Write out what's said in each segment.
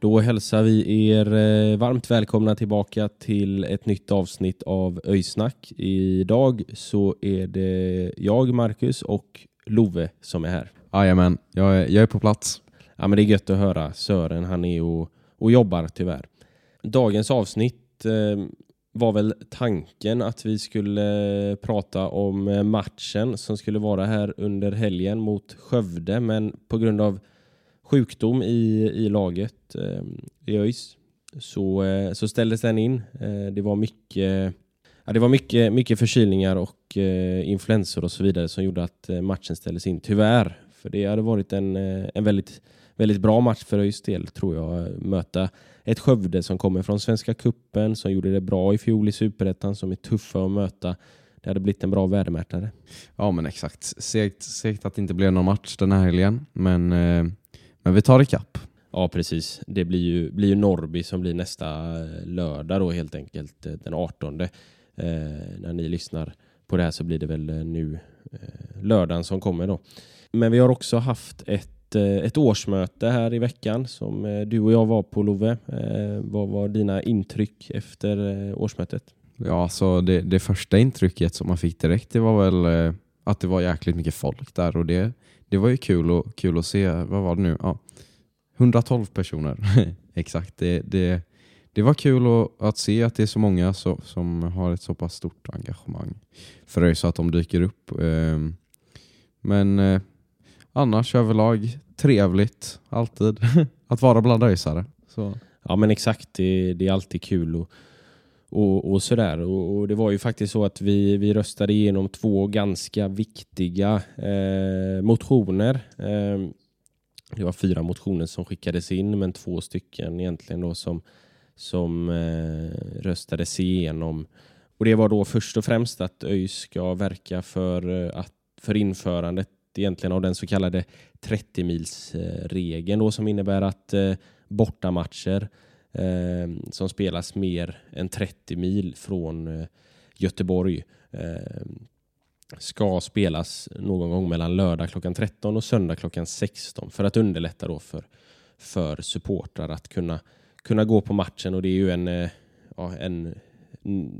Då hälsar vi er eh, varmt välkomna tillbaka till ett nytt avsnitt av Öjsnack. Idag så är det jag, Marcus och Love som är här. Jajamän, jag är, jag är på plats. Ja, men det är gött att höra. Sören han är och, och jobbar tyvärr. Dagens avsnitt eh, var väl tanken att vi skulle eh, prata om eh, matchen som skulle vara här under helgen mot Skövde men på grund av sjukdom i, i laget eh, i ÖIS så, eh, så ställdes den in. Eh, det var mycket Ja, det var mycket, mycket förkylningar och eh, influensor och så vidare som gjorde att eh, matchen ställdes in, tyvärr. För det hade varit en, eh, en väldigt, väldigt bra match för ÖIS del, tror jag. Eh, möta ett Skövde som kommer från Svenska Kuppen som gjorde det bra i fjol i Superettan, som är tuffa att möta. Det hade blivit en bra värdemätare. Ja men exakt. Segt, segt att det inte blev någon match den här helgen, men, eh, men vi tar ikapp. Ja, precis. Det blir ju, blir ju Norrby som blir nästa eh, lördag då helt enkelt, eh, den 18. Eh, när ni lyssnar på det här så blir det väl eh, nu eh, lördagen som kommer då. Men vi har också haft ett, eh, ett årsmöte här i veckan som eh, du och jag var på Love. Vad var dina intryck efter årsmötet? Ja, så det, det första intrycket som man fick direkt det var väl att det var jäkligt mycket folk där och det, det var ju kul, och, kul att se. Vad var det nu? Ja, 112 personer. Exakt. Det, det, det var kul att, att se att det är så många så, som har ett så pass stort engagemang för det är så att de dyker upp. Ehm, men eh, annars överlag trevligt alltid att vara bland öisare. Så. Ja men exakt, det, det är alltid kul och, och, och sådär. Och, och det var ju faktiskt så att vi, vi röstade igenom två ganska viktiga eh, motioner. Eh, det var fyra motioner som skickades in men två stycken egentligen då som, som eh, röstades igenom. Och det var då först och främst att ÖIS ska verka för, eh, att, för införandet egentligen av den så kallade 30-milsregeln som innebär att eh, bortamatcher eh, Ehm, som spelas mer än 30 mil från eh, Göteborg eh, ska spelas någon gång mellan lördag klockan 13 och söndag klockan 16 för att underlätta då för, för supportrar att kunna, kunna gå på matchen och det är ju en, eh, ja, en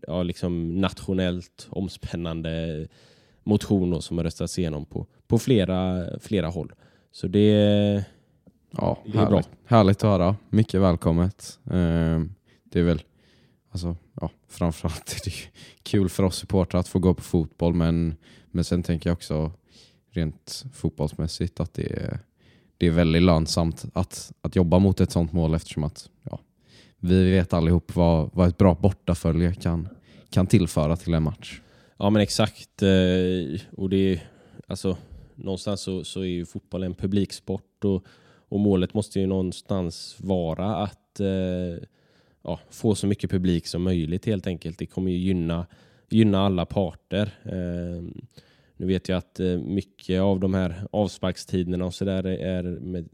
ja, liksom nationellt omspännande eh, motion då som har röstats igenom på, på flera, flera håll. Så det, Ja, härligt. härligt att höra. Mycket välkommet. Eh, det är väl alltså, ja, framförallt är det kul för oss supportrar att få gå på fotboll men, men sen tänker jag också rent fotbollsmässigt att det är, det är väldigt lönsamt att, att jobba mot ett sånt mål eftersom att ja, vi vet allihop vad, vad ett bra bortafölje kan, kan tillföra till en match. Ja men exakt. eh, Och det är, alltså, någonstans så, så är ju fotboll en publiksport och, och målet måste ju någonstans vara att eh, ja, få så mycket publik som möjligt helt enkelt. Det kommer ju gynna, gynna alla parter. Eh, nu vet jag att eh, mycket av de här avsparkstiderna och så där är med,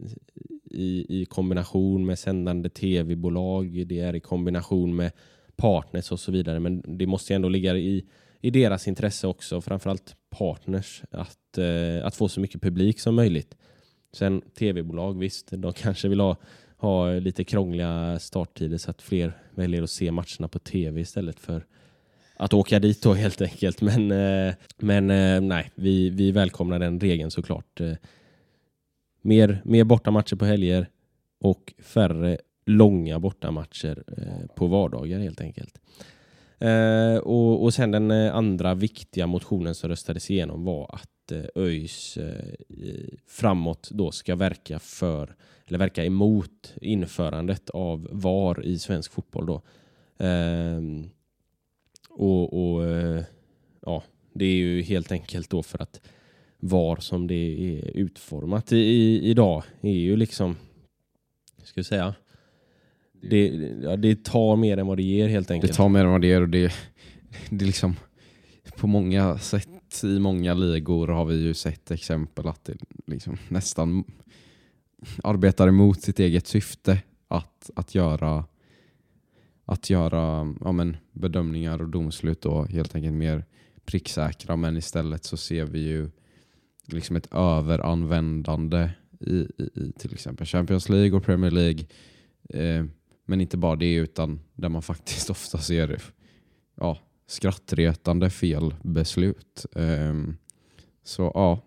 i, i kombination med sändande tv-bolag. Det är i kombination med partners och så vidare. Men det måste ju ändå ligga i, i deras intresse också, framförallt partners, att, eh, att få så mycket publik som möjligt. Sen tv-bolag, visst, de kanske vill ha, ha lite krångliga starttider så att fler väljer att se matcherna på tv istället för att åka dit då helt enkelt. Men, eh, men eh, nej, vi, vi välkomnar den regeln såklart. Eh, mer, mer bortamatcher på helger och färre långa bortamatcher på vardagar helt enkelt. Och, och sen den andra viktiga motionen som röstades igenom var att eh, ÖIS eh, framåt då ska verka för, eller verka emot införandet av VAR i svensk fotboll. Då. Ehm, och, och eh, ja, det är ju helt enkelt då för att VAR som det är utformat i, i, idag är ju liksom, ska jag säga, det, ja, det tar mer än vad det ger helt Det enkelt. tar mer än vad det är och det, det är liksom på många sätt i många ligor har vi ju sett exempel att det liksom nästan arbetar emot sitt eget syfte att, att göra att göra ja, men, bedömningar och domslut då helt enkelt mer pricksäkra. Men istället så ser vi ju liksom ett överanvändande i, i, i till exempel Champions League och Premier League. Eh, men inte bara det utan där man faktiskt ofta ser ja, skrattretande felbeslut. Um, ehm, så ja,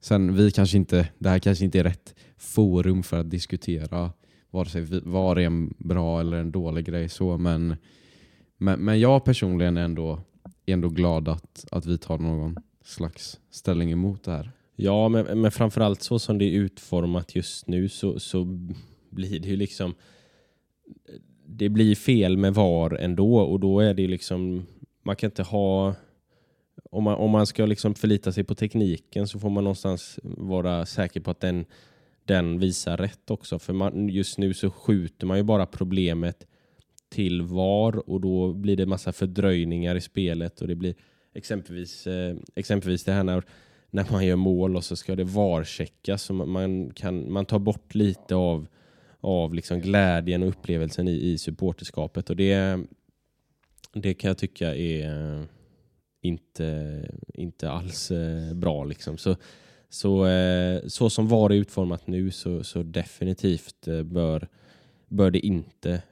sen vi kanske inte, det här kanske inte är rätt forum för att diskutera vare sig vi- vad är en bra eller en dålig grej så men, men, men jag personligen är ändå, är ändå glad att, att vi tar någon slags ställning emot det här. Ja, men, men framförallt så som det är utformat just nu så, så blir det ju liksom det blir fel med VAR ändå och då är det liksom man kan inte ha om man, om man ska liksom förlita sig på tekniken så får man någonstans vara säker på att den, den visar rätt också. För man, just nu så skjuter man ju bara problemet till VAR och då blir det massa fördröjningar i spelet och det blir exempelvis, eh, exempelvis det här när, när man gör mål och så ska det VAR-checkas man, man, kan, man tar bort lite av, av liksom glädjen och upplevelsen i, i supporterskapet och det, det kan jag tycka är eh, inte, inte alls eh, bra. Liksom. Så, så, eh, så som VAR är utformat nu så, så definitivt bör, bör det inte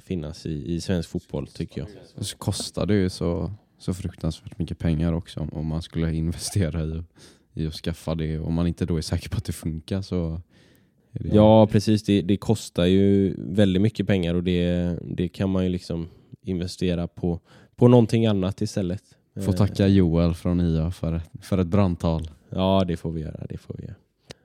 finnas i, i svensk fotboll tycker jag. Och så kostar det ju så, så fruktansvärt mycket pengar också om- man skulle investera i, i att skaffa det. Om man inte då är säker på att det funkar så det Ja precis, det, det kostar ju väldigt mycket pengar och det, det kan man ju liksom investera på, på någonting annat istället. Får Eh, tacka Joel från IA för, för ett brandtal. Ja, det får vi göra. Det får vi göra.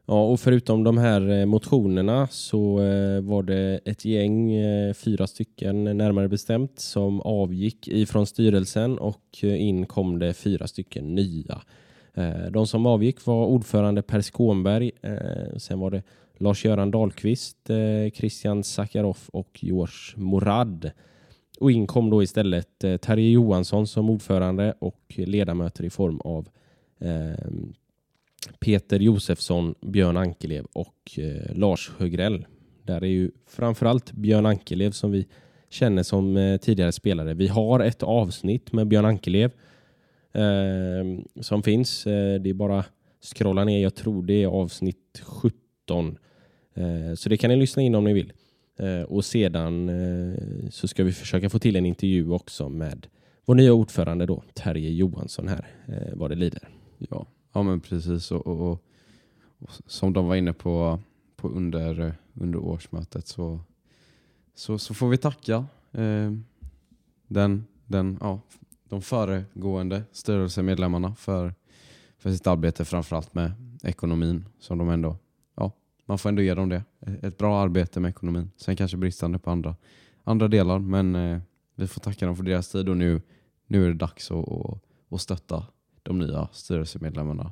Ja, och förutom de här eh, motionerna så eh, var det ett gäng, fyra stycken närmare bestämt, som avgick ifrån styrelsen och in kom det fyra stycken nya. De som avgick var ordförande Per Skånberg, sen var det Lars-Göran Dahlqvist, Christian Sakharov och George Morad. Och in kom då istället eh, Terje Johansson som ordförande och ledamöter i form av eh, Peter Josefsson, Björn Ankelev och eh, Lars Högrell. Där är ju framförallt Björn Ankelev som vi känner som eh, tidigare spelare. Vi har ett avsnitt med Björn Ankelev eh, som finns. Eh, det är bara scrolla ner. Jag tror det är avsnitt 17. Eh, så det kan ni lyssna in om ni vill. Eh, och sedan eh, så ska vi försöka få till en intervju också med vår nya ordförande då, Terje Johansson här, eh, vad det lider. Ja, ja men precis. Och, och, och, och som de var inne på, på under, under årsmötet så, så, så får vi tacka eh, den, den, ja, de föregående styrelsemedlemmarna för, för sitt arbete framförallt med ekonomin som de ändå, man får ändå ge dem det. Ett bra arbete med ekonomin. Sen kanske bristande på andra, andra delar men eh, vi får tacka dem för deras tid och nu, nu är det dags att, att, att stötta de nya styrelsemedlemmarna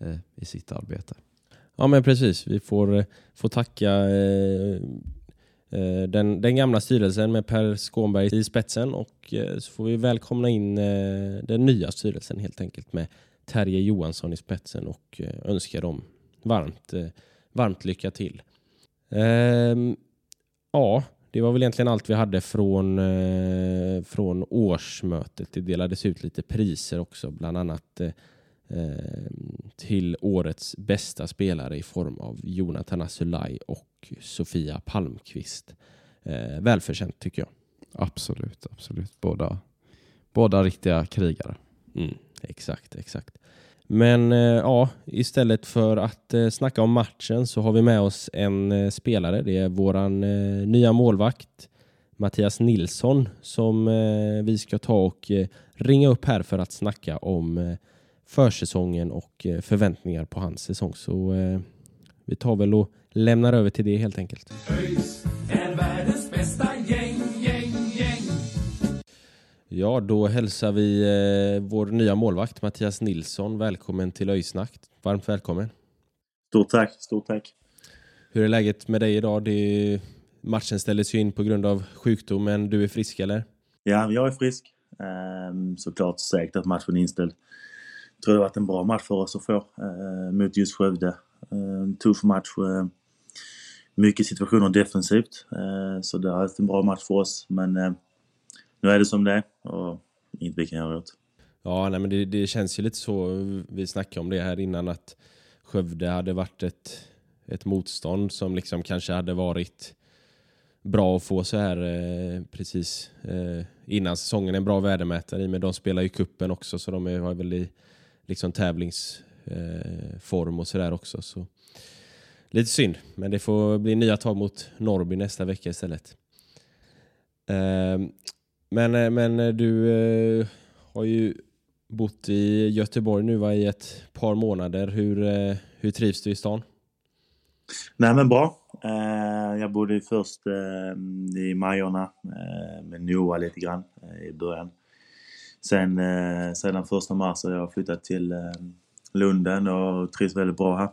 eh, i sitt arbete. Ja men precis, vi får, eh, får tacka eh, eh, den, den gamla styrelsen med Per Skånberg i spetsen och eh, så får vi välkomna in eh, den nya styrelsen helt enkelt med Terje Johansson i spetsen och eh, önska dem varmt, eh, varmt lycka till. Ehm, ja, det var väl egentligen allt vi hade från, eh, från årsmötet. Det delades ut lite priser också, bland annat eh, eh, till årets bästa spelare i form av Jonathan Asulaj och Sofia Palmqvist. Eh, välförtjänt tycker jag. Absolut, absolut. Båda, båda riktiga krigare. Mm, exakt, exakt. Men eh, ja, istället för att eh, snacka om matchen så har vi med oss en eh, spelare. Det är våran eh, nya målvakt Mattias Nilsson som vi ska ta och ringa upp här för att snacka om försäsongen och förväntningar på hans säsong. Så vi tar väl och lämnar över till det helt enkelt. ÖIS Ja, då hälsar vi eh, vår nya målvakt Mattias Nilsson välkommen till Öjsnack. Varmt välkommen. Stort tack, stort tack. Hur är läget med dig idag? Det matchen ställdes ju in på grund av sjukdom, men du är frisk eller? Ja, jag är frisk. Ehm, såklart säkert att matchen är inställd. Jag tror det har varit en bra match för oss att få eh, mot just Skövde. En tuff match. eh, mycket situationer defensivt. Så det har varit en bra match för oss. Men eh, nu är det som det är och inget vi kan göra åt. Ja, nej, men det, det känns ju lite så. Vi snackade om det här innan att Skövde hade varit ett, ett motstånd som liksom kanske hade varit bra att få så här eh, precis eh, innan säsongen. En bra värdemätare i men de spelar ju kuppen också så de är, väl i liksom tävlingsform eh, och sådär också. Så. Lite synd, men det får bli nya tag mot Norrby nästa vecka istället. Eh, men, eh, men eh, du eh, har ju bott i Göteborg nu va, i ett par månader. Hur, eh, hur trivs du i stan? Nej men bra. Eh, jag bodde först eh, i Majorna med Noah lite grann i början. Sen, sedan första mars har jag flyttat till Lunden och trivs väldigt bra här.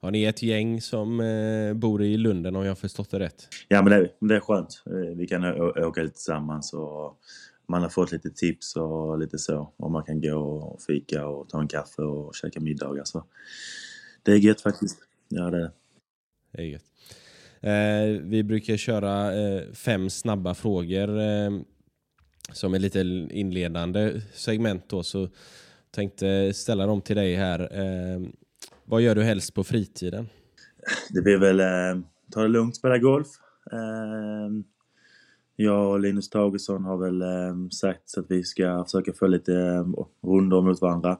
Ja, ni är ett gäng som eh, bor i Lunden om jag har förstått det rätt. Ja men det, det är skönt. Eh, Vi kan åka lite tillsammans och man har fått lite tips och lite så. Och man kan gå och fika och ta en kaffe och käka middagar. Så det är gött faktiskt. Ja, det det. Det är gött. Eh, vi brukar köra eh, fem snabba frågor eh, som är lite inledande segment då, så tänkte ställa dem till dig här. Vad gör du helst på fritiden? Det blir väl eh, ta det lugnt, spela golf. Eh, jag och Linus Tagesson har väl eh, sagt att vi ska försöka få lite eh, rundor mot varandra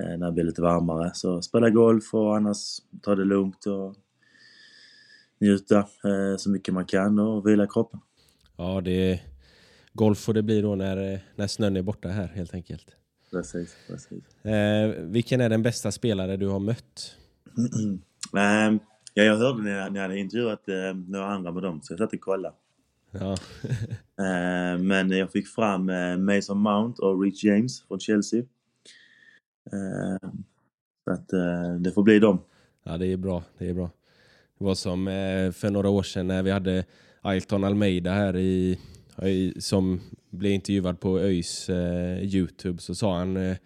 eh, när det blir lite varmare. Så spela golf och annars ta det lugnt och njuta eh, så mycket man kan och vila kroppen. Ja, det är golf får det bli då när, eh, när snön är borta här helt enkelt. Precis, precis. Eh, vilken är den bästa spelare du har mött? Eh, ja, jag hörde när jag, när jag hade intervjuat eh, några andra med dem så jag satt och kollade. Ja, Eh, men jag fick fram eh, Mason Mount och Rich James från Chelsea. Så att det får bli dem. ja det är bra. Det är bra. Det var som för några år sedan när vi hade Ailton Almeida här i som blev intervjuad på ÖIS eh, Youtube så sa han eh,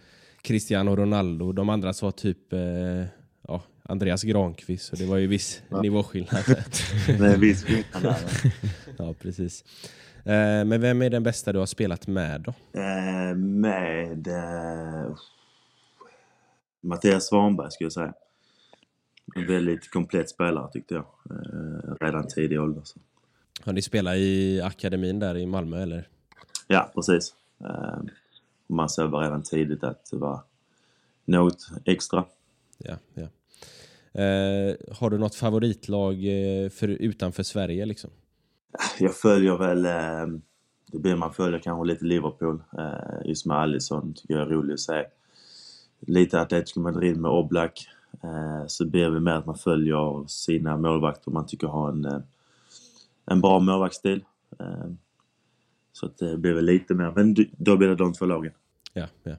Cristiano Ronaldo. De andra sa typ eh, ja, Andreas Granqvist. Så det var ju viss Ja. nivåskillnad. Det är viss skillnad ja, precis. Eh, men vem är den bästa du har spelat med då? Eh, med eh, Mattias Svanberg skulle jag säga. En väldigt komplett spelare tyckte jag. Redan tidig ålder. Så. Har ni spelat i akademin där i Malmö eller? Ja, precis. Eh, man såg redan tidigt att det var något extra. Ja, ja. Eh, har du något favoritlag eh, för, utanför Sverige liksom? Jag följer väl, eh, det blir man följer kanske lite Liverpool. Eh, just med Alisson tycker jag är roligt att se. Lite Atletico Madrid med Oblak. Eh, så blir det mer att man följer sina målvakter man tycker har en, en bra målvaktsstil. Eh, så att det blir väl lite mer, men då blir det de två lagen. Ja, ja.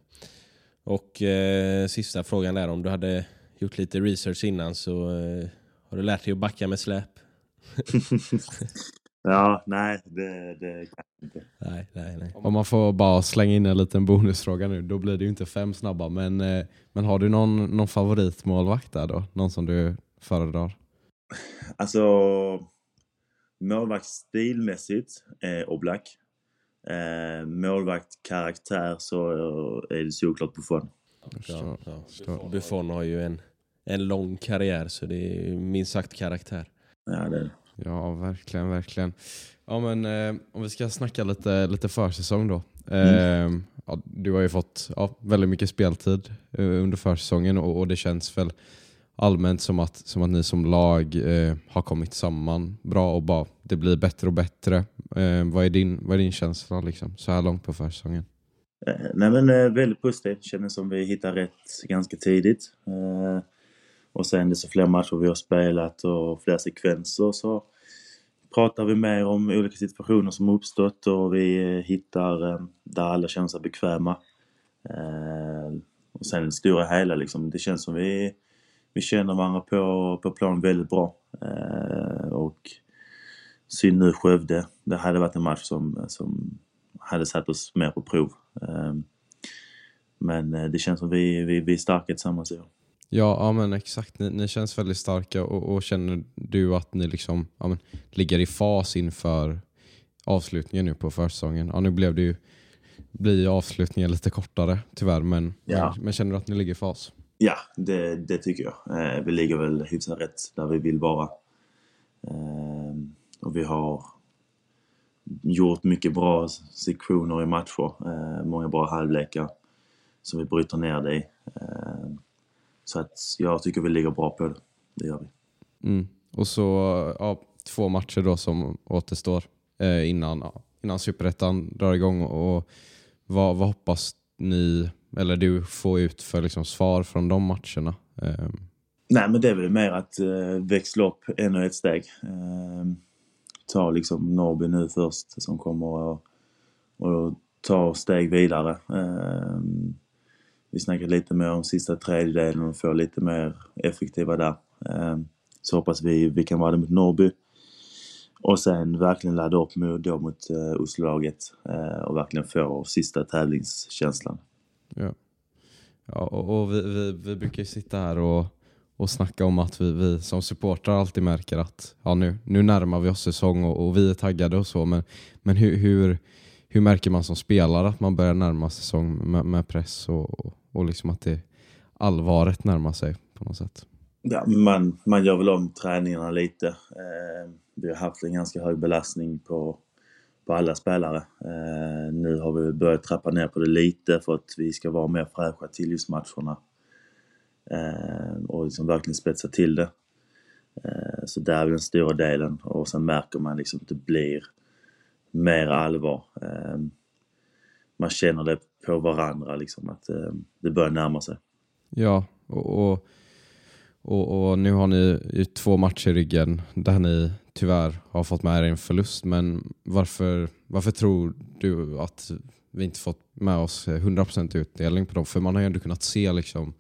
Och eh, sista frågan där, om du hade gjort lite research innan så eh, har du lärt dig att backa med släp? Ja, nej, det, det kan jag inte. Nej, nej, nej. Om man får bara slänga in en liten bonusfråga nu, då blir det ju inte fem snabba. Men, eh, men har du någon, någon favoritmålvakt där då? Någon som du föredrar? Alltså, målvakt stilmässigt är Oblak. Eh, målvakt karaktär så är det såklart Buffon. Ja, ja. Buffon har ju en, en lång karriär så det är minst sagt karaktär. Ja, det är det. Ja, verkligen, verkligen. Ja, men eh, om vi ska snacka lite, lite försäsong då. Eh, ja, du har ju fått ja, väldigt mycket speltid eh, under försäsongen och, och det känns väl allmänt som att, som att ni som lag eh, har kommit samman bra och bara det blir bättre och bättre. Eh, vad, är din, vad är din känsla liksom, så här långt på försäsongen? Eh, nej men eh, väldigt positivt. Känner som vi hittar rätt ganska tidigt. Eh, Och sen desto fler matcher vi har spelat och fler sekvenser så pratar vi mer om olika situationer som uppstått och vi eh, hittar eh, där alla känner sig bekväma. Eh, Och sen det stora hela liksom, det känns som vi, vi känner varandra på, på plan väldigt bra. Eh, Och synd nu Skövde. Det hade varit en match som, som hade satt oss mer på prov. Eh, Men eh, det känns som vi, vi, vi är starka tillsammans i år. Ja, ja men exakt. Ni, ni känns väldigt starka och, och känner du att ni liksom, ja, men, ligger i fas inför avslutningen nu på försäsongen? Ja, nu blev det ju, blir avslutningen lite kortare tyvärr, men, Ja. men, men känner du att ni ligger i fas? Ja, det, det tycker jag. Eh, vi ligger väl hyfsat rätt där vi vill vara. Eh, och vi har gjort mycket bra sektioner i matcher. Eh, många bra halvlekar som vi bryter ner det i. Eh, så att jag tycker vi ligger bra på det. Det gör vi. Mm. Och så ja, två matcher då som återstår eh, innan, innan Superettan drar igång. Och vad, vad hoppas ni, eller du, får ut för liksom, svar från de matcherna? Eh, Nej, men det är väl mer att eh, växla upp ännu ett steg. Eh, ta liksom Norrby nu först som kommer och, och ta steg vidare. Eh, vi snackade lite mer om sista tredjedelen och få lite mer effektiva där. Eh, så hoppas vi vi kan vara det mot Norrby. Och sen verkligen ladda upp mot, då mot eh, Oslolaget eh, och verkligen få sista tävlingskänslan. Ja. Ja, och, och vi, vi, vi brukar ju sitta här och, och snacka om att vi, vi som supportrar alltid märker att ja, nu, nu närmar vi oss säsong och, och vi är taggade och så. Men, men hur, hur, hur märker man som spelare att man börjar närma säsong med, med press och, och, och liksom att det allvaret närmar sig på något sätt? Ja, man, man gör väl om träningarna lite. Eh, vi har haft en ganska hög belastning på, på alla spelare. Eh, nu har vi börjat trappa ner på det lite för att vi ska vara mer fräscha till just matcherna. Eh, och liksom verkligen spetsa till det. Eh, så där är väl den stora delen och sen märker man liksom att det blir mer allvar. Eh, man känner det på varandra liksom att eh, det börjar närma sig. Ja, och, och, och, och nu har ni ju två matcher i ryggen där ni tyvärr har fått med er en förlust. Men varför, varför tror du att vi inte fått med oss 100% utdelning på dem? För man har ju ändå kunnat se liksom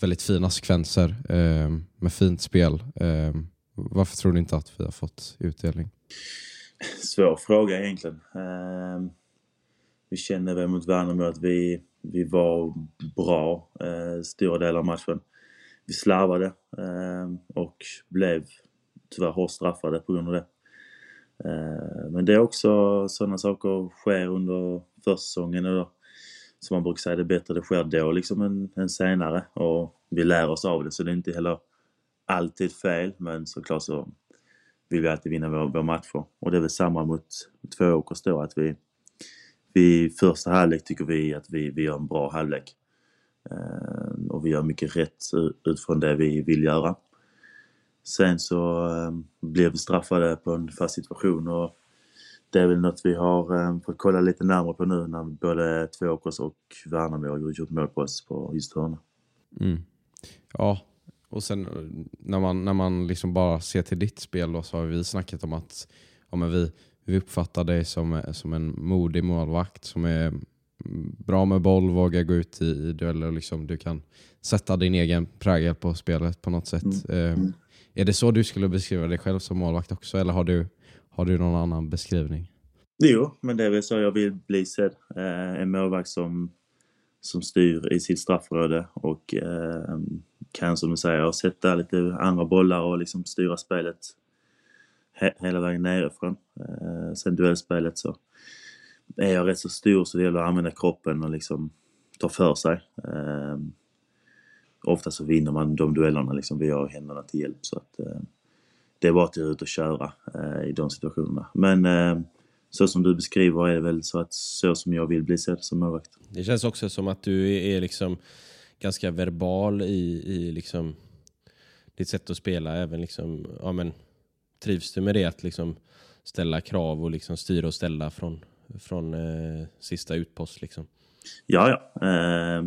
väldigt fina sekvenser eh, med fint spel. Eh, varför tror du inte att vi har fått utdelning? Svår fråga egentligen. Eh, vi känner väl mot Värnamo att vi, vi var bra eh, stora delar av matchen. Vi slarvade ehm, och blev tyvärr hårt straffade på grund av det. Eh, men det är också sådana saker sker under försäsongen. Eller, som man brukar säga, det är bättre det sker då liksom än, än senare. Och vi lär oss av det så det är inte heller alltid fel men såklart så vill vi alltid vinna våra, vår matcher. Och det är väl samma mot Tvååkers då att vi, vi första halvlek tycker vi att vi, vi gör en bra halvlek. Eh, och vi gör mycket rätt utifrån det vi vill göra. Sen så eh, blev vi straffade på en fast situation och det är väl något vi har eh, fått kolla lite närmare på nu när både Tvååkers och Värnamo har gjort mål på oss på just hörna. Mm. Ja, och sen eh, när man, när man liksom bara ser till ditt spel då, så har vi snackat om att ja, men vi, vi uppfattar dig som, eh, som en modig målvakt som är bra med boll, vågar gå ut i, i dueller. Liksom, du kan sätta din egen prägel på spelet på något sätt. Eh, Mm. Är det så du skulle beskriva dig själv som målvakt också eller har du, har du någon annan beskrivning? Jo, men det är väl så jag vill bli sedd. Eh, en målvakt som, som styr i sitt straffområde och eh, kan som du säger sätta lite andra bollar och liksom styra spelet he hela vägen nerifrån. Eh, sen duellspelet så är jag rätt så stor så det gäller att använda kroppen och liksom ta för sig. Eh, ofta så vinner man de duellerna liksom. Vi har händerna till hjälp så att eh, det är bara att ut och köra eh, i de situationerna. Men eh, så som du beskriver är det väl så att så som jag vill bli sedd som målvakt. Det känns också som att du är är liksom ganska verbal i, i liksom ditt sätt att spela. Även liksom, ja, men, trivs du med det? Att liksom ställa krav och liksom styra och ställa från, från eh, sista utpost. Liksom. Ja, ja. Eh,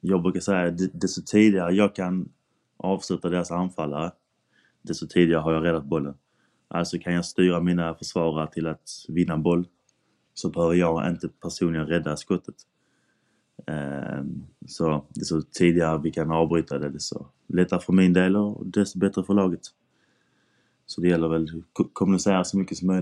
jag brukar säga att desto tidigare jag kan avsluta deras anfallare, desto tidigare har jag räddat bollen. Alltså kan jag styra mina försvarare till att vinna boll så behöver jag inte personligen rädda skottet. Eh, så desto tidigare vi kan avbryta det, desto lättare för min del och desto bättre för laget. Så det gäller väl att kommunicera så mycket som möjligt.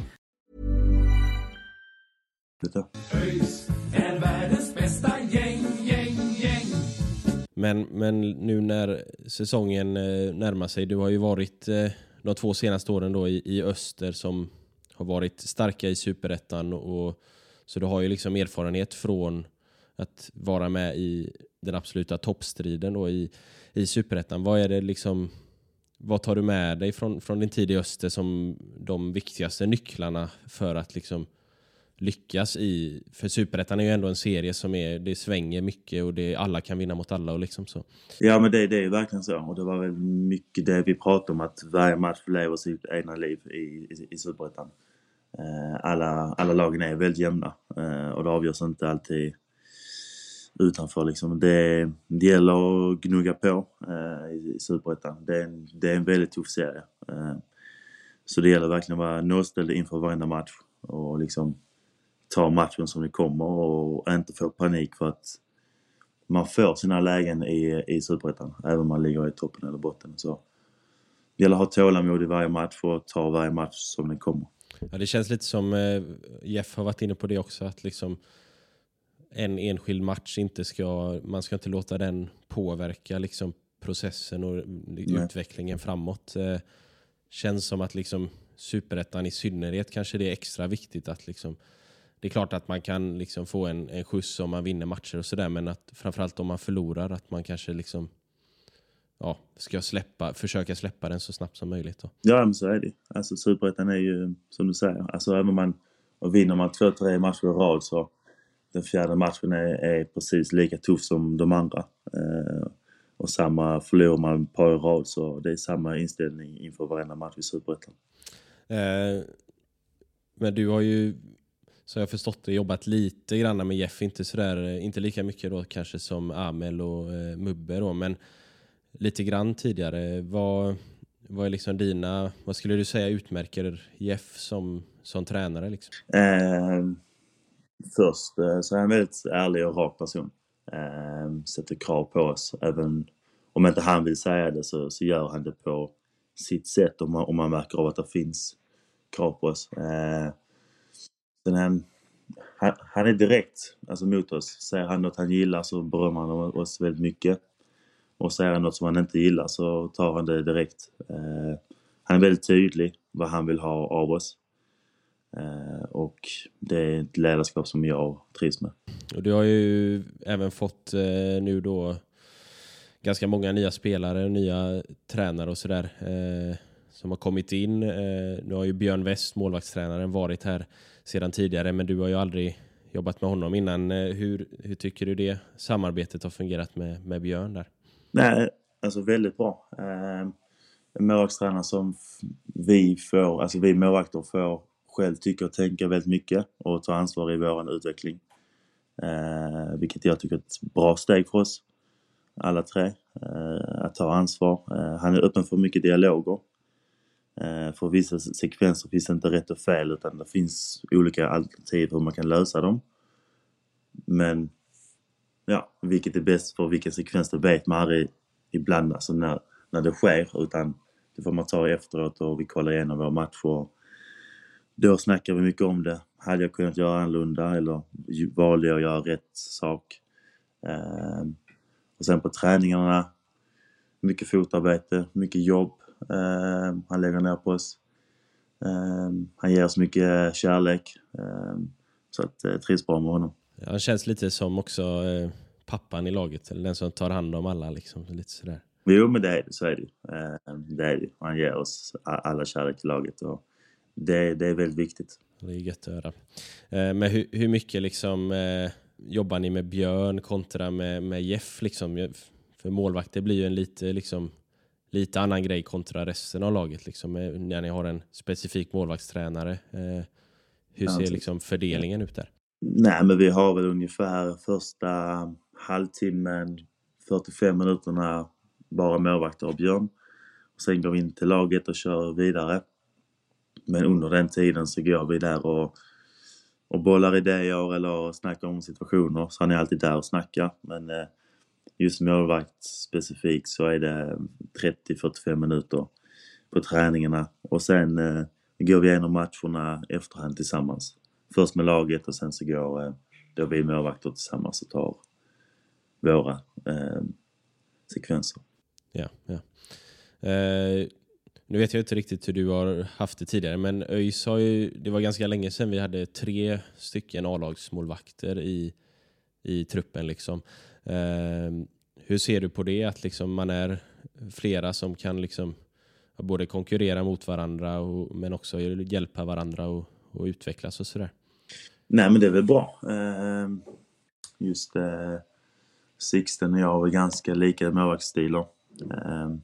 ÖIS är världens bästa gäng, gäng, gäng. Men, men nu när säsongen eh, närmar sig, du har ju varit eh, de två senaste åren då i, i öster som har varit starka i superettan och så du har ju liksom erfarenhet från att vara med i den absoluta toppstriden då i, i superettan. Vad är det liksom vad tar du med dig från, från din tid i öster som de viktigaste nycklarna för att liksom lyckas i... För Superettan är ju ändå en serie som är, det svänger mycket och det, alla kan vinna mot alla och liksom så. Ja men det, det är verkligen så och det var väl mycket det vi pratade om att varje match lever sitt egna liv i, i, i Superettan. Eh, alla, alla lagen är väldigt jämna eh, och det avgörs inte alltid utanför liksom. Det, det gäller att gnugga på eh, i, i Superettan. Det, är en- det är en väldigt tuff serie. Eh, så det gäller verkligen att vara nollställd inför varenda match och liksom ta matchen som det kommer och inte få panik för att man får sina lägen i, i Superettan, även om man ligger i toppen eller botten. Så det gäller att ha tålamod i varje match och ta varje match som den kommer. Ja, det känns lite som eh, Jeff har varit inne på det också, att liksom en enskild match inte ska, man ska inte låta den påverka liksom processen och Nej. utvecklingen framåt. Eh, känns som att liksom superettan i synnerhet kanske det är extra viktigt att liksom det är klart att man kan liksom få en, en skjuts om man vinner matcher och sådär men att framförallt om man förlorar att man kanske liksom ja, ska släppa, försöka släppa den så snabbt som möjligt. Då. Ja, men så är det. Alltså Superettan är ju som du säger, alltså även om man och vinner man två, tre matcher i rad så den fjärde matchen är, är precis lika tuff som de andra. Eh, och samma, förlorar man ett par i rad så det är samma inställning inför varenda match i Superettan. Eh, men du har ju, så jag har förstått det, jobbat lite grann med Jeff. Inte, sådär, inte lika mycket då kanske som Amel och eh, Mubbe då, men lite grann tidigare. Vad, vad är liksom dina, vad skulle du säga utmärker Jeff som, som tränare? Liksom? Eh, först eh, så är han en väldigt ärlig och rak person. Eh, sätter krav på oss. Även om inte han vill säga det så, så gör han det på sitt sätt om man, om man märker av att det finns krav på oss. Eh, sen han, han, han är direkt alltså mot oss. Säger han något han gillar så berömmer han oss väldigt mycket. Och säger han något som han inte gillar så tar han det direkt. Eh, han är väldigt tydlig vad han vill ha av oss. Eh, och det är ett ledarskap som jag trivs med. Och du har ju även fått eh, nu då ganska många nya spelare, nya tränare och sådär eh, som har kommit in. Eh, nu har ju Björn West, målvaktstränaren, varit här sedan tidigare men du har ju aldrig jobbat med honom innan. Eh, hur, hur tycker du det samarbetet har fungerat med, med Björn där? Nej, alltså väldigt bra. Eh, en målvaktstränare som vi får, alltså vi målvakter får själv tycka och tänka väldigt mycket och ta ansvar i vår utveckling. Eh, vilket jag tycker är ett bra steg för oss alla tre. Eh, att ta ansvar. Eh, han är öppen för mycket dialoger. Eh, för vissa sekvenser finns det inte rätt och fel utan det finns olika alternativ hur man kan lösa dem. Men ja, vilket är bäst för vilken sekvens det vet man aldrig ibland alltså när, när det sker utan det får man ta efteråt och vi kollar igenom vår match och då snackar vi mycket om det. Hade jag kunnat göra annorlunda eller valde jag att göra rätt sak? Eh, och sen på träningarna, mycket fotarbete, mycket jobb han lägger ner på oss. Eh, han ger oss mycket kärlek. Eh, så att det trivs bra med honom. Han känns lite som också eh, pappan i laget, eller den som tar hand om alla. Liksom, lite sådär. Jo, men det är. Så är det. Eh, Det är det. Han ger oss alla kärlek i laget och det, det är väldigt viktigt. Det är gött att höra. Eh, Men hur, hur mycket liksom, eh, jobbar ni med Björn kontra med, med Jeff? Liksom? Jag- För målvakter blir ju en lite, liksom, lite annan grej kontra resten av laget. Liksom, eh, när ni har en specifik målvaktstränare. Eh, Hur ser liksom fördelningen ut där? Nej, men vi har väl ungefär första halvtimmen, 45 minuterna bara målvakter och Björn. Och sen går vi in till laget och kör vidare. Men under den tiden så går vi där och, och bollar idéer eller snackar om situationer. Så han är alltid där och snackar. Men eh, just målvakt specifikt så är det 30-45 minuter på träningarna. Och sen eh, går vi igenom matcherna efterhand tillsammans. Först med laget och sen så går eh, då vi målvakter tillsammans och tar våra eh, sekvenser. Ja, ja. Eh, nu vet jag inte riktigt hur du har haft det tidigare, men ÖIS har ju, det var ganska länge sedan vi hade tre stycken A-lagsmålvakter i, i truppen. Liksom. Eh, hur ser du på det, att liksom man är flera som kan liksom både konkurrera mot varandra och, men också hjälpa varandra och, och utvecklas och sådär? Nej men det är väl bra. Eh, just eh, Sixten och jag har ganska lika målvaktsstilar. Eh,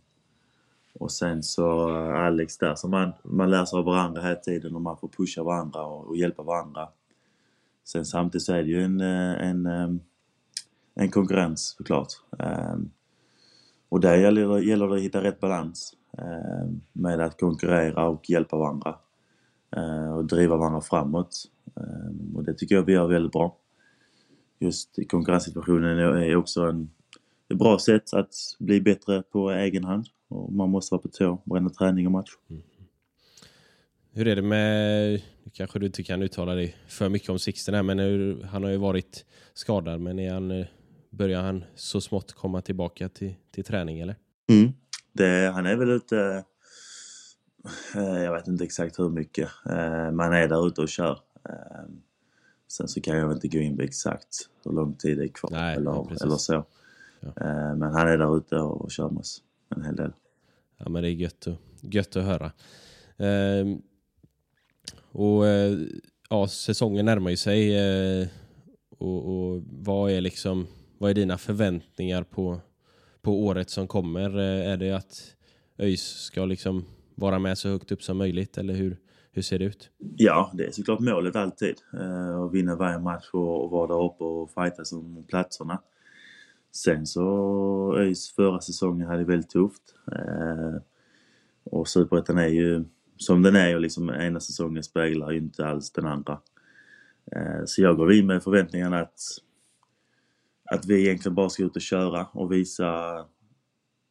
och sen så eh, Alex där, så man, man lär sig av varandra hela tiden och man får pusha varandra och, och hjälpa varandra. Sen samtidigt så är det ju en, eh, en, eh, en konkurrens såklart. Ehm, och där gäller det, gäller det att hitta rätt balans ehm, med att konkurrera och hjälpa varandra. Eh, och driva varandra framåt. Ehm, och det tycker jag vi gör väldigt bra. Just konkurrenssituationen är också en, ett bra sätt att bli bättre på egen hand. Och man måste vara på tå varenda träning och match. Mm. Hur är det med, nu kanske du inte kan uttala dig för mycket om Sixten här, men hur, han har ju varit skadad, men är han, börjar han så smått komma tillbaka till, till träning eller? Mm. Det, han är väl ute, eh, jag vet inte exakt hur mycket, eh, men han är där ute och kör. Eh, sen så kan jag inte gå in på exakt hur lång tid det är kvar Nej, eller, ja, eller så. Ja. Men han är där ute och kör med oss en hel del. Ja, men det är gött att, gött att höra och eh, ja, säsongen närmar ju sig. Eh, och, och vad är liksom, vad är dina förväntningar på, på året som kommer? Eh, är det att ÖIS ska liksom vara med så högt upp som möjligt eller hur, hur ser det ut? Ja, det är såklart målet alltid. Att vinna varje match och, vara där uppe och fightas om platserna. Sen så, ÖIS förra säsongen hade det väldigt tufft. Och Superettan är ju som den är och liksom ena säsongen speglar ju inte alls den andra. Eh, så jag går in med förväntningarna att, att vi egentligen bara ska ut och köra och visa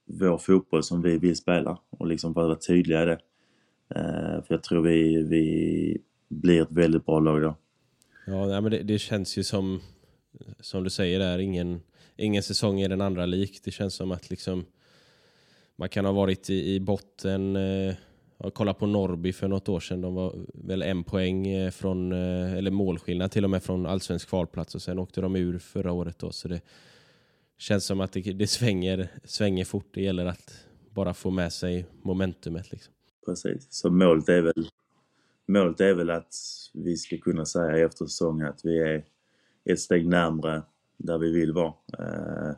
vår fotboll som vi vill spela och liksom bara vara tydliga i det. Eh, för jag tror vi, vi blir ett väldigt bra lag då. Ja, nej, men det, det känns ju som, som du säger där, ingen, ingen säsong är den andra lik. Det känns som att liksom, man kan ha varit i, i botten. Eh, jag kollade på Norrby för något år sedan. De var väl en poäng eh, från, eh, eller målskillnad till och med från allsvensk kvalplats och sen åkte de ur förra året. Då, så det känns som att det, det svänger, svänger fort. Det gäller att bara få med sig momentumet. Liksom. Precis. Så målet är väl målet är väl att vi ska kunna säga efter säsongen att vi är ett steg närmre där vi vill vara. Eh,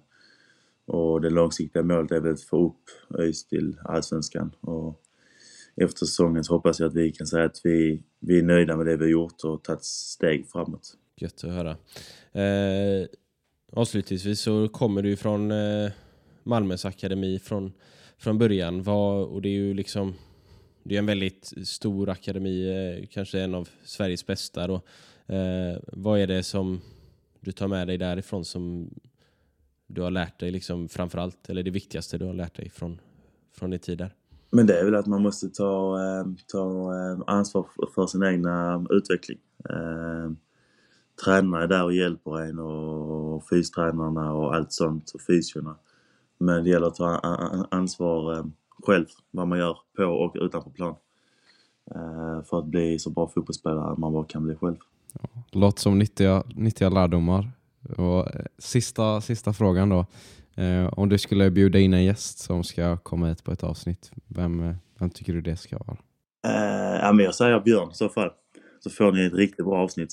och det långsiktiga målet är väl att få upp ÖIS till Allsvenskan. Och efter säsongen så hoppas jag att vi kan säga att vi, vi är nöjda med det vi har gjort och tagit steg framåt. Gött att höra. Eh, avslutningsvis så kommer du från eh, Malmös akademi från, från början. Var, och det är ju liksom det är en väldigt stor akademi, eh, kanske en av Sveriges bästa. Då. Eh, vad är det som du tar med dig därifrån som du har lärt dig liksom framförallt, eller det viktigaste du har lärt dig från, från din tid där? Men det är väl att man måste ta, ehm, ta ehm, ansvar för sin egna utveckling. Ehm, Tränarna är där och hjälper en och fystränarna och allt sånt och fysiorna. Men det gäller att ta ansvar själv, vad man gör på och utanför plan. För att bli så bra fotbollsspelare man bara kan bli själv. Låter som nyttiga, nyttiga lärdomar. Och, eh, sista, sista frågan då. Eh, om du skulle bjuda in en gäst som ska komma hit på ett avsnitt, vem, eh, vem tycker du det ska vara? Eh, ja, men jag säger Björn i så fall. Så får ni ett riktigt bra avsnitt.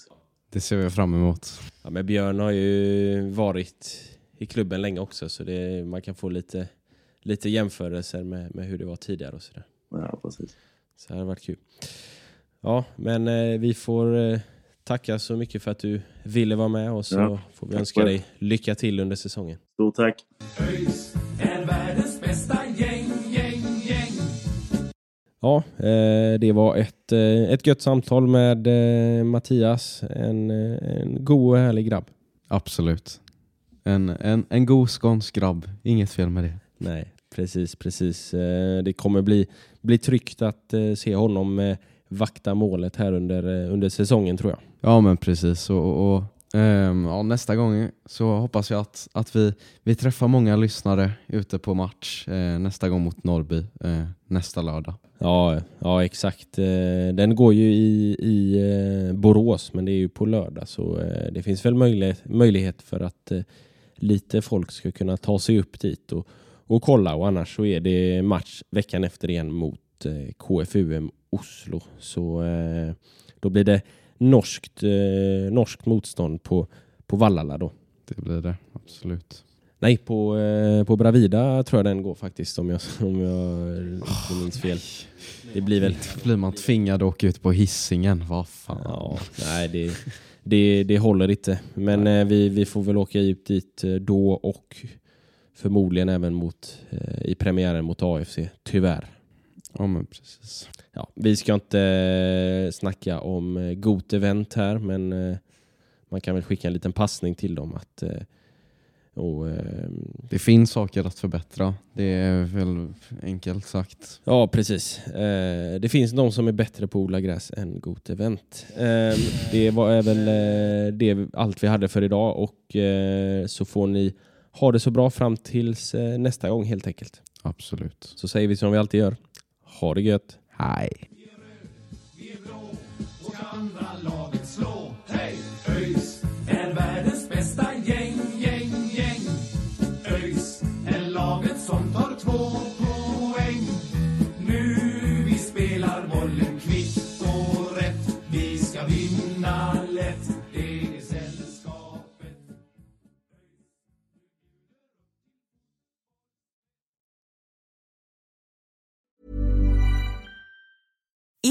Det ser vi fram emot. Ja, men Björn har ju varit i klubben länge också så det, man kan få lite, lite jämförelser med, med hur det var tidigare och sådär. Ja, precis. Så det har varit kul. Ja, men eh, vi får eh, tacka så mycket för att du ville vara med och så Ja, får vi önska dig lycka till under säsongen. Stort tack! ÖIS är världens bästa gäng, gäng, gäng. Ja, eh, det var ett, eh, ett gött samtal med eh, Mattias. En, en god och härlig grabb. Absolut. En, en, en god skånsk grabb, inget fel med det. Nej, precis, precis. Det kommer bli, bli tryggt att se honom vakta målet här under, under säsongen tror jag. Ja men precis. Och, och, Um, ja, nästa gång så hoppas jag att, att vi, vi träffar många lyssnare ute på match eh, nästa gång mot Norrby eh, nästa lördag. Ja, ja exakt. Eh, Den går ju i, i eh, Borås, men det är ju på lördag så eh, det finns väl möjlighet, möjlighet för att eh, lite folk ska kunna ta sig upp dit och, och kolla och annars så är det match veckan efter igen mot eh, KFUM Oslo. Så eh, då blir det norskt, eh, norskt motstånd på, på Vallala då. Det blir det, absolut. Nej, på, eh, på Bravida tror jag den går faktiskt om jag, om jag inte minns fel. Det blir väl Blir man tvingad att åka ut på hissingen, vad fan. Ja, nej det, det, det håller inte. Men eh, vi, vi får väl åka ut dit eh, då och förmodligen även mot, eh, i premiären mot AFC, tyvärr. Ja men precis. Ja, vi ska inte eh, snacka om eh, Got Event här, men eh, man kan väl skicka en liten passning till dem att och, Det finns saker att förbättra. Det är väl enkelt sagt. Ja, precis. Det finns de som är bättre på att odla gräs än Got Event. Eh, det var väl det allt vi hade för idag och så får ni ha det så bra fram tills nästa gång helt enkelt. Absolut. Så säger vi som vi alltid gör. Ha det gött! Hej.